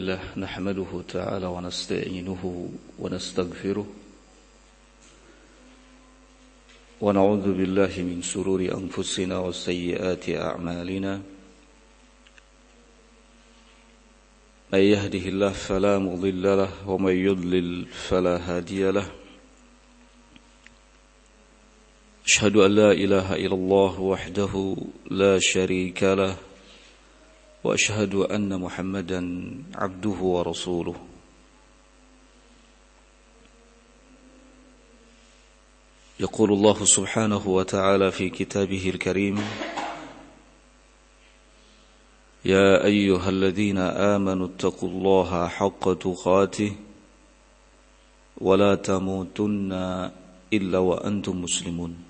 الله نحمده تعالى ونستعينه ونستغفره ونعوذ بالله من سرور أنفسنا وسيئات أعمالنا. من يهده الله فلا مضل له ومن يضلل فلا هادي له. أشهد أن لا إله إلا الله وحده لا شريك له. وأشهد أن محمدا عبده ورسوله. يقول الله سبحانه وتعالى في كتابه الكريم يا أيها الذين آمنوا اتقوا الله حق تقاته ولا تموتن إلا وأنتم مسلمون.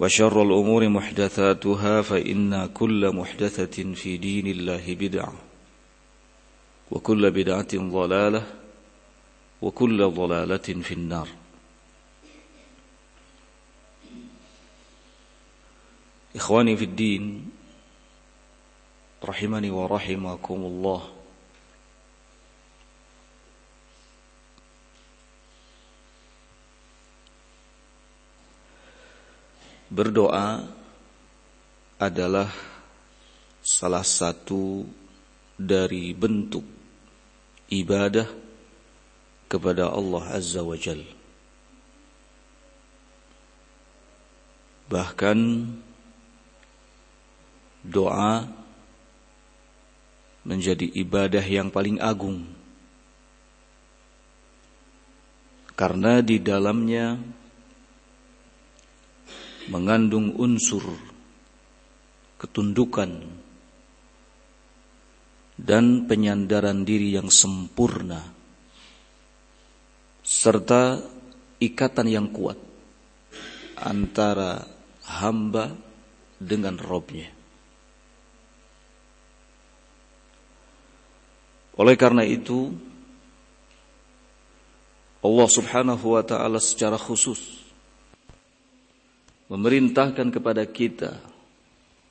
وشر الأمور محدثاتها فإن كل محدثة في دين الله بدعة وكل بدعة ضلالة وكل ضلالة في النار. إخواني في الدين رحمني ورحمكم الله Berdoa adalah salah satu dari bentuk ibadah kepada Allah Azza wa Jal. Bahkan doa menjadi ibadah yang paling agung. Karena di dalamnya mengandung unsur ketundukan dan penyandaran diri yang sempurna serta ikatan yang kuat antara hamba dengan Robnya. Oleh karena itu, Allah subhanahu wa ta'ala secara khusus memerintahkan kepada kita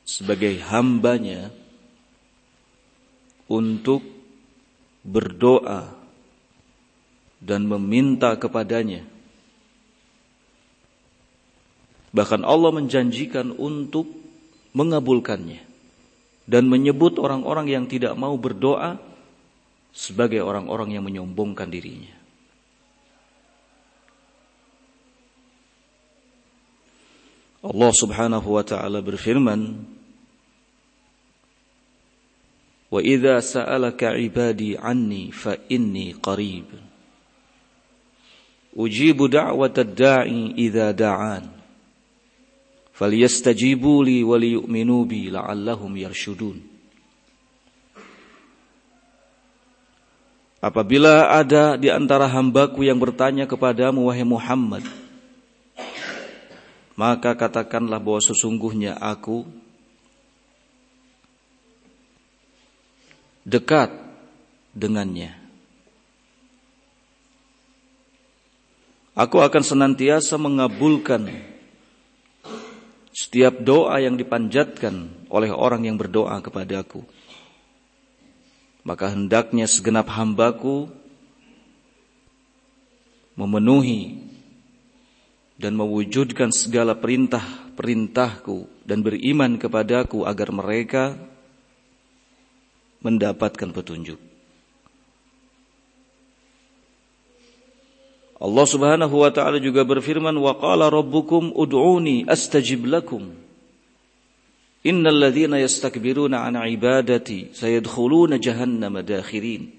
sebagai hambanya untuk berdoa dan meminta kepadanya. Bahkan Allah menjanjikan untuk mengabulkannya dan menyebut orang-orang yang tidak mau berdoa sebagai orang-orang yang menyombongkan dirinya. Allah Subhanahu wa taala berfirman Wa idza sa'alaka 'ibadi 'anni fa inni qarib. Ujibu da'watad da'i idza da'an. Falyastajibu li wa liyu'minu bi la'allahum yarshudun. Apabila ada di antara hambaku yang bertanya kepadamu wahai Muhammad maka katakanlah bahwa sesungguhnya aku dekat dengannya. Aku akan senantiasa mengabulkan setiap doa yang dipanjatkan oleh orang yang berdoa kepadaku. Maka hendaknya segenap hambaku memenuhi dan mewujudkan segala perintah-perintahku dan beriman kepadaku agar mereka mendapatkan petunjuk. Allah Subhanahu wa taala juga berfirman wa qala rabbukum ud'uni astajib lakum Innal ladzina yastakbiruna an ibadati sayadkhuluna jahannama dakhirin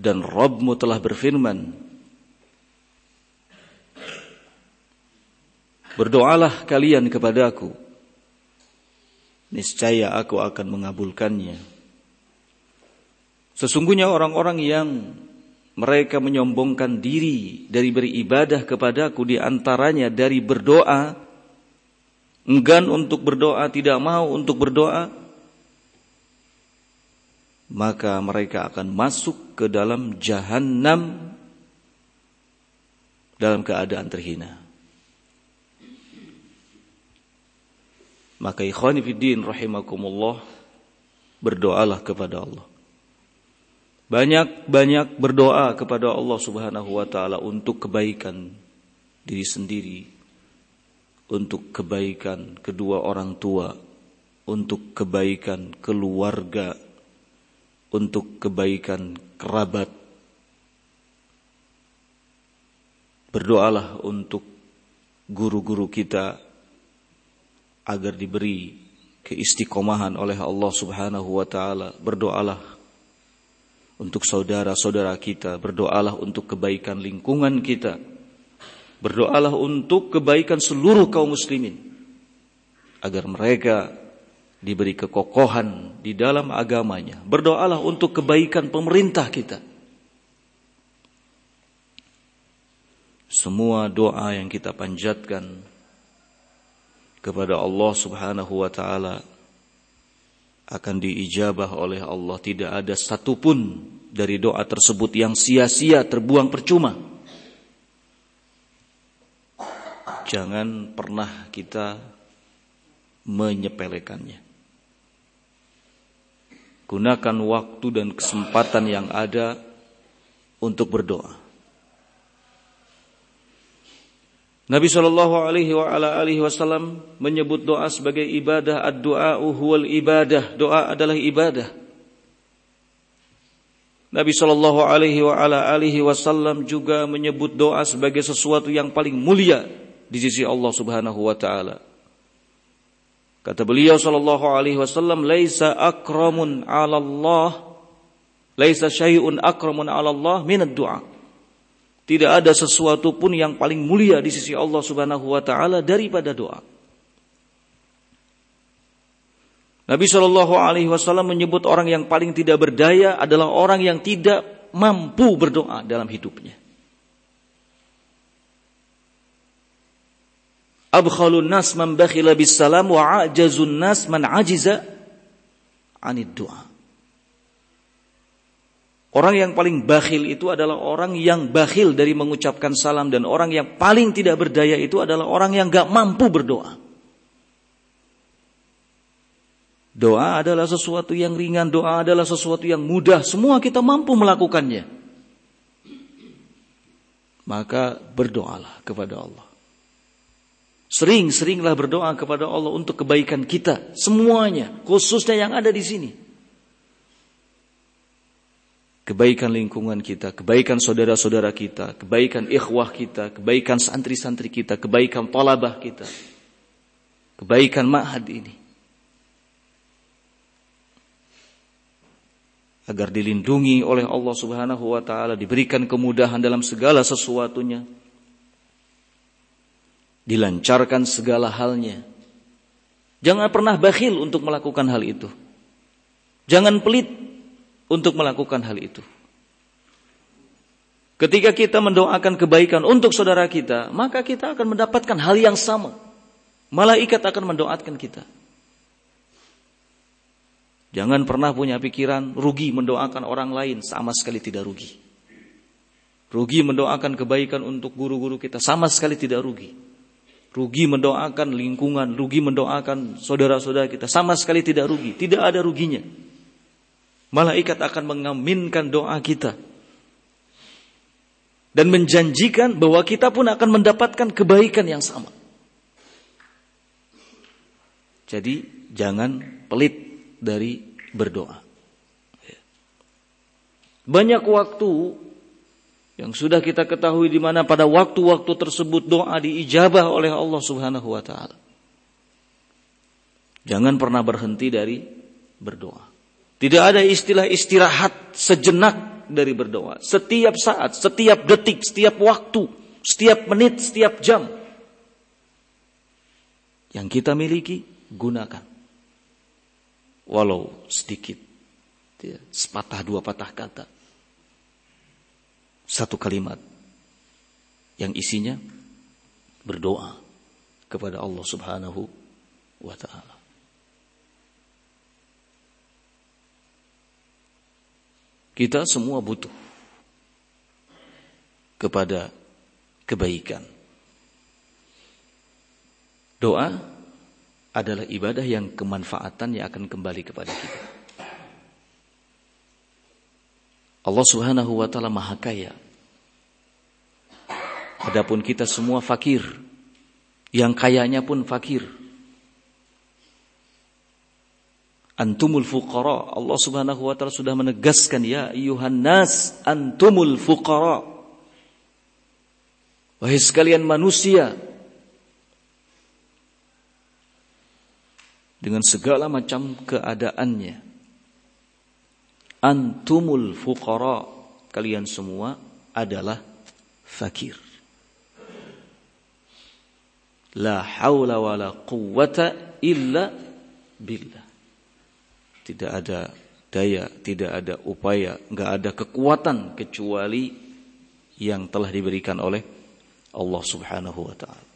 Dan Rabbmu telah berfirman Berdoalah kalian kepadaku. Niscaya aku akan mengabulkannya. Sesungguhnya orang-orang yang mereka menyombongkan diri dari beribadah kepadaku di antaranya dari berdoa enggan untuk berdoa tidak mau untuk berdoa maka mereka akan masuk ke dalam jahanam dalam keadaan terhina maka ikhwani fiddin rahimakumullah berdoalah kepada Allah banyak-banyak berdoa kepada Allah Subhanahu wa taala untuk kebaikan diri sendiri, untuk kebaikan kedua orang tua, untuk kebaikan keluarga, untuk kebaikan kerabat. Berdoalah untuk guru-guru kita agar diberi keistiqomahan oleh Allah Subhanahu wa taala. Berdoalah untuk saudara-saudara kita, berdoalah untuk kebaikan lingkungan kita, berdoalah untuk kebaikan seluruh kaum muslimin, agar mereka diberi kekokohan di dalam agamanya. Berdoalah untuk kebaikan pemerintah kita. Semua doa yang kita panjatkan kepada Allah Subhanahu wa taala akan diijabah oleh Allah. Tidak ada satupun dari doa tersebut yang sia-sia terbuang percuma. Jangan pernah kita menyepelekannya. Gunakan waktu dan kesempatan yang ada untuk berdoa. Nabi Shallallahu Alaihi Wasallam menyebut doa sebagai ibadah. Ad-doa huwal ibadah. Doa adalah ibadah. Nabi Shallallahu Alaihi Wasallam juga menyebut doa sebagai sesuatu yang paling mulia di sisi Allah Subhanahu Wa Taala. Kata beliau Shallallahu Alaihi Wasallam, "Laisa akramun 'ala Allah, laisa syai'un akramun 'ala Allah min ad-du'a." Tidak ada sesuatu pun yang paling mulia di sisi Allah Subhanahu wa taala daripada doa. Nabi Shallallahu alaihi wasallam menyebut orang yang paling tidak berdaya adalah orang yang tidak mampu berdoa dalam hidupnya. Abkhalun nas man bakhila bis salam wa ajazun nas man ajiza anid doa. Orang yang paling bakhil itu adalah orang yang bakhil dari mengucapkan salam dan orang yang paling tidak berdaya itu adalah orang yang gak mampu berdoa. Doa adalah sesuatu yang ringan, doa adalah sesuatu yang mudah, semua kita mampu melakukannya. Maka berdoalah kepada Allah. Sering-seringlah berdoa kepada Allah untuk kebaikan kita, semuanya, khususnya yang ada di sini kebaikan lingkungan kita, kebaikan saudara-saudara kita, kebaikan ikhwah kita, kebaikan santri-santri kita, kebaikan talabah kita, kebaikan ma'had ini. Agar dilindungi oleh Allah subhanahu wa ta'ala, diberikan kemudahan dalam segala sesuatunya, dilancarkan segala halnya. Jangan pernah bakhil untuk melakukan hal itu. Jangan pelit untuk melakukan hal itu. Ketika kita mendoakan kebaikan untuk saudara kita, maka kita akan mendapatkan hal yang sama. Malaikat akan mendoakan kita. Jangan pernah punya pikiran rugi mendoakan orang lain, sama sekali tidak rugi. Rugi mendoakan kebaikan untuk guru-guru kita, sama sekali tidak rugi. Rugi mendoakan lingkungan, rugi mendoakan saudara-saudara kita, sama sekali tidak rugi. Tidak ada ruginya. Malaikat akan mengaminkan doa kita. Dan menjanjikan bahwa kita pun akan mendapatkan kebaikan yang sama. Jadi jangan pelit dari berdoa. Banyak waktu Yang sudah kita ketahui di mana pada waktu-waktu tersebut doa diijabah oleh Allah Subhanahu wa taala. Jangan pernah berhenti dari berdoa. Tidak ada istilah istirahat sejenak dari berdoa. Setiap saat, setiap detik, setiap waktu, setiap menit, setiap jam. Yang kita miliki, gunakan. Walau sedikit. Sepatah dua patah kata satu kalimat yang isinya berdoa kepada Allah Subhanahu wa taala. Kita semua butuh kepada kebaikan. Doa adalah ibadah yang kemanfaatannya akan kembali kepada kita. Allah Subhanahu wa taala Maha Kaya. Adapun kita semua fakir. Yang kayanya pun fakir. Antumul fuqara. Allah Subhanahu wa taala sudah menegaskan ya ayuhan nas antumul fuqara. Wahai sekalian manusia, dengan segala macam keadaannya antumul fuqara kalian semua adalah fakir la haula wala quwwata illa billah tidak ada daya tidak ada upaya enggak ada kekuatan kecuali yang telah diberikan oleh Allah Subhanahu wa taala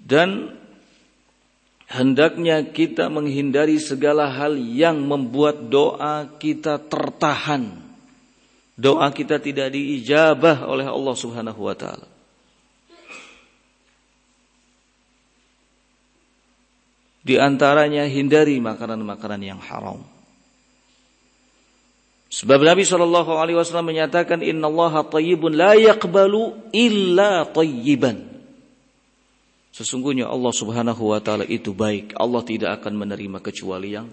dan hendaknya kita menghindari segala hal yang membuat doa kita tertahan. Doa kita tidak diijabah oleh Allah Subhanahu wa taala. Di antaranya hindari makanan-makanan yang haram. Sebab Nabi Shallallahu Alaihi Wasallam menyatakan Inna Allah tayyibun la yaqbalu illa tayyiban. Sesungguhnya Allah Subhanahu wa taala itu baik. Allah tidak akan menerima kecuali yang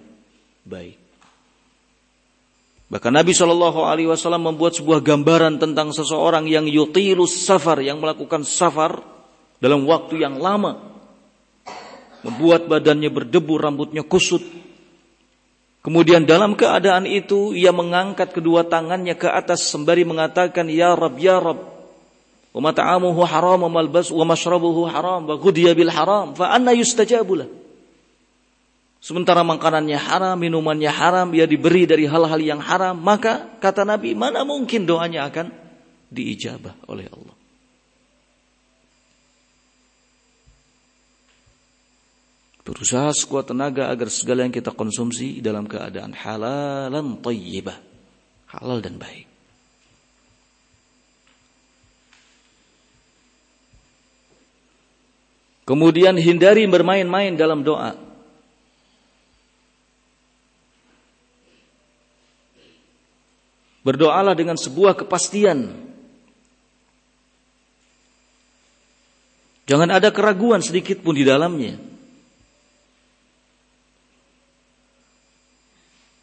baik. Bahkan Nabi Shallallahu alaihi wasallam membuat sebuah gambaran tentang seseorang yang yutilus safar, yang melakukan safar dalam waktu yang lama. Membuat badannya berdebu, rambutnya kusut. Kemudian dalam keadaan itu ia mengangkat kedua tangannya ke atas sembari mengatakan ya Rab ya Rab wa mat'amuhu haram wa malbas wa mashrabuhu haram wa ghudiya bil haram fa anna yustajabu Sementara makanannya haram, minumannya haram, ia diberi dari hal-hal yang haram, maka kata Nabi, mana mungkin doanya akan diijabah oleh Allah. Berusaha sekuat tenaga agar segala yang kita konsumsi dalam keadaan halalan tayyibah. Halal dan baik. Kemudian hindari bermain-main dalam doa. Berdoalah dengan sebuah kepastian. Jangan ada keraguan sedikit pun di dalamnya.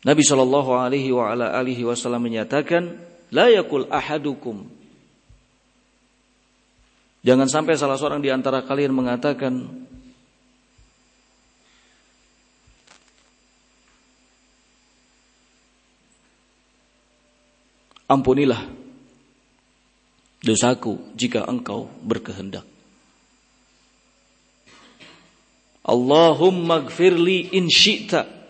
Nabi Shallallahu Alaihi Wasallam menyatakan, la yakul ahadukum Jangan sampai salah seorang di antara kalian mengatakan Ampunilah dosaku jika engkau berkehendak. Allahumma gfirli in syi'ta.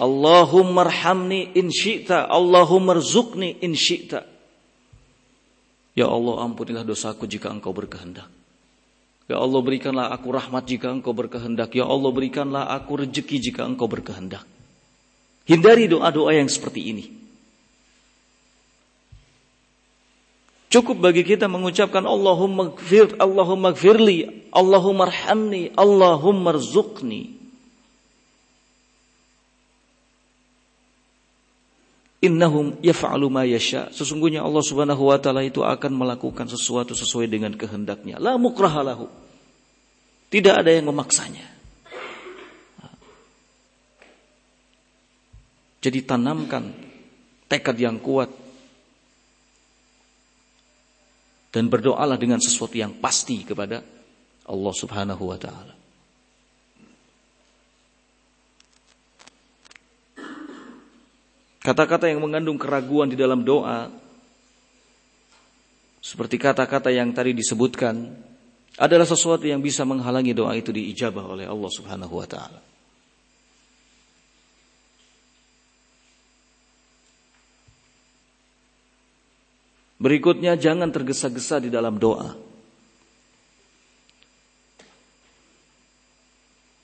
Allahumma arhamni in syi'ta. Allahumma rzuqni in syi'ta. Ya Allah ampunilah dosaku jika engkau berkehendak. Ya Allah berikanlah aku rahmat jika engkau berkehendak. Ya Allah berikanlah aku rejeki jika engkau berkehendak. Hindari doa-doa yang seperti ini. Cukup bagi kita mengucapkan Allahumma gfir, Allahumma gfirli, Allahumma Allahumma rzuqni. Innahum yaf'alu ma. Sesungguhnya Allah Subhanahu wa taala itu akan melakukan sesuatu sesuai dengan kehendaknya. La mukrahalahu. Tidak ada yang memaksanya. Jadi tanamkan tekad yang kuat. Dan berdoalah dengan sesuatu yang pasti kepada Allah Subhanahu wa taala. Kata-kata yang mengandung keraguan di dalam doa seperti kata-kata yang tadi disebutkan adalah sesuatu yang bisa menghalangi doa itu diijabah oleh Allah Subhanahu wa taala. Berikutnya jangan tergesa-gesa di dalam doa.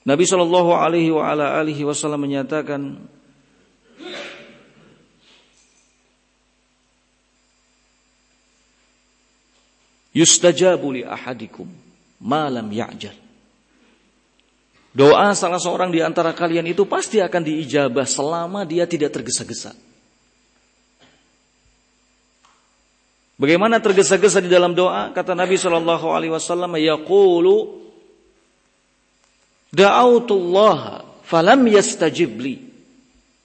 Nabi Shallallahu Alaihi Wasallam menyatakan, yustajabu li ahadikum malam ya'jal. Doa salah seorang di antara kalian itu pasti akan diijabah selama dia tidak tergesa-gesa. Bagaimana tergesa-gesa di dalam doa? Kata Nabi Shallallahu Alaihi Wasallam, yaqulu da'autullah falam yastajibli.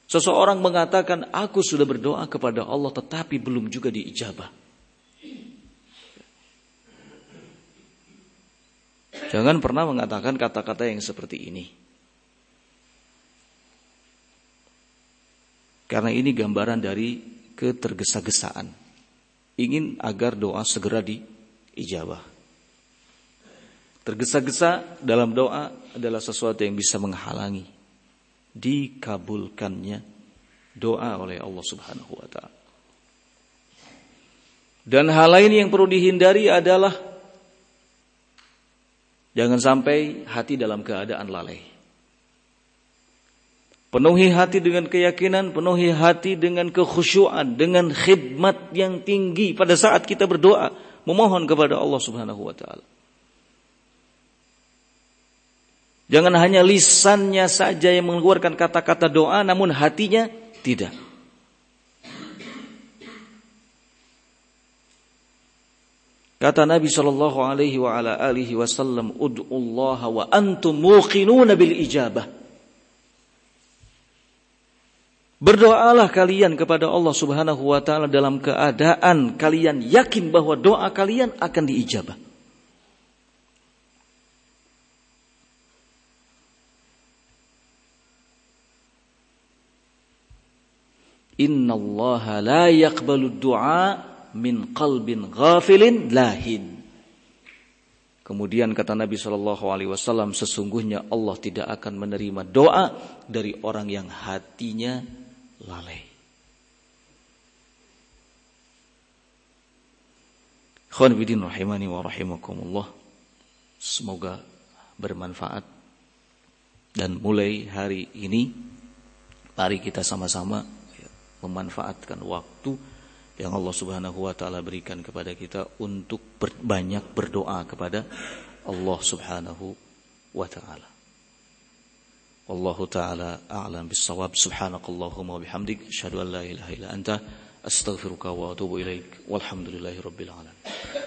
Seseorang mengatakan, aku sudah berdoa kepada Allah tetapi belum juga diijabah. Jangan pernah mengatakan kata-kata yang seperti ini. Karena ini gambaran dari ketergesa-gesaan. Ingin agar doa segera diijabah. Tergesa-gesa dalam doa adalah sesuatu yang bisa menghalangi dikabulkannya doa oleh Allah Subhanahu wa taala. Dan hal lain yang perlu dihindari adalah Jangan sampai hati dalam keadaan lalai. Penuhi hati dengan keyakinan, penuhi hati dengan kekhusyuan, dengan khidmat yang tinggi pada saat kita berdoa, memohon kepada Allah Subhanahu wa taala. Jangan hanya lisannya saja yang mengeluarkan kata-kata doa namun hatinya tidak. Kata Nabi Shallallahu Alaihi wa ala alihi Wasallam, "Ud'ullah wa antum muqinuna bil ijabah." Berdoalah kalian kepada Allah Subhanahu wa taala dalam keadaan kalian yakin bahwa doa kalian akan diijabah. Inna Allah la yaqbalu du'a min qalbin ghafilin lahin. Kemudian kata Nabi Shallallahu Alaihi Wasallam, sesungguhnya Allah tidak akan menerima doa dari orang yang hatinya lalai. Rahimani wa. Semoga bermanfaat. Dan mulai hari ini, mari kita sama-sama memanfaatkan waktu yang Allah Subhanahu wa taala berikan kepada kita untuk ber, banyak berdoa kepada Allah Subhanahu wa taala. Wallahu taala a'lam bis-shawab. Subhanakallahumma wa bihamdik asyhadu an la ilaha illa anta astaghfiruka wa atubu ilaik. Walhamdulillahirabbil alamin.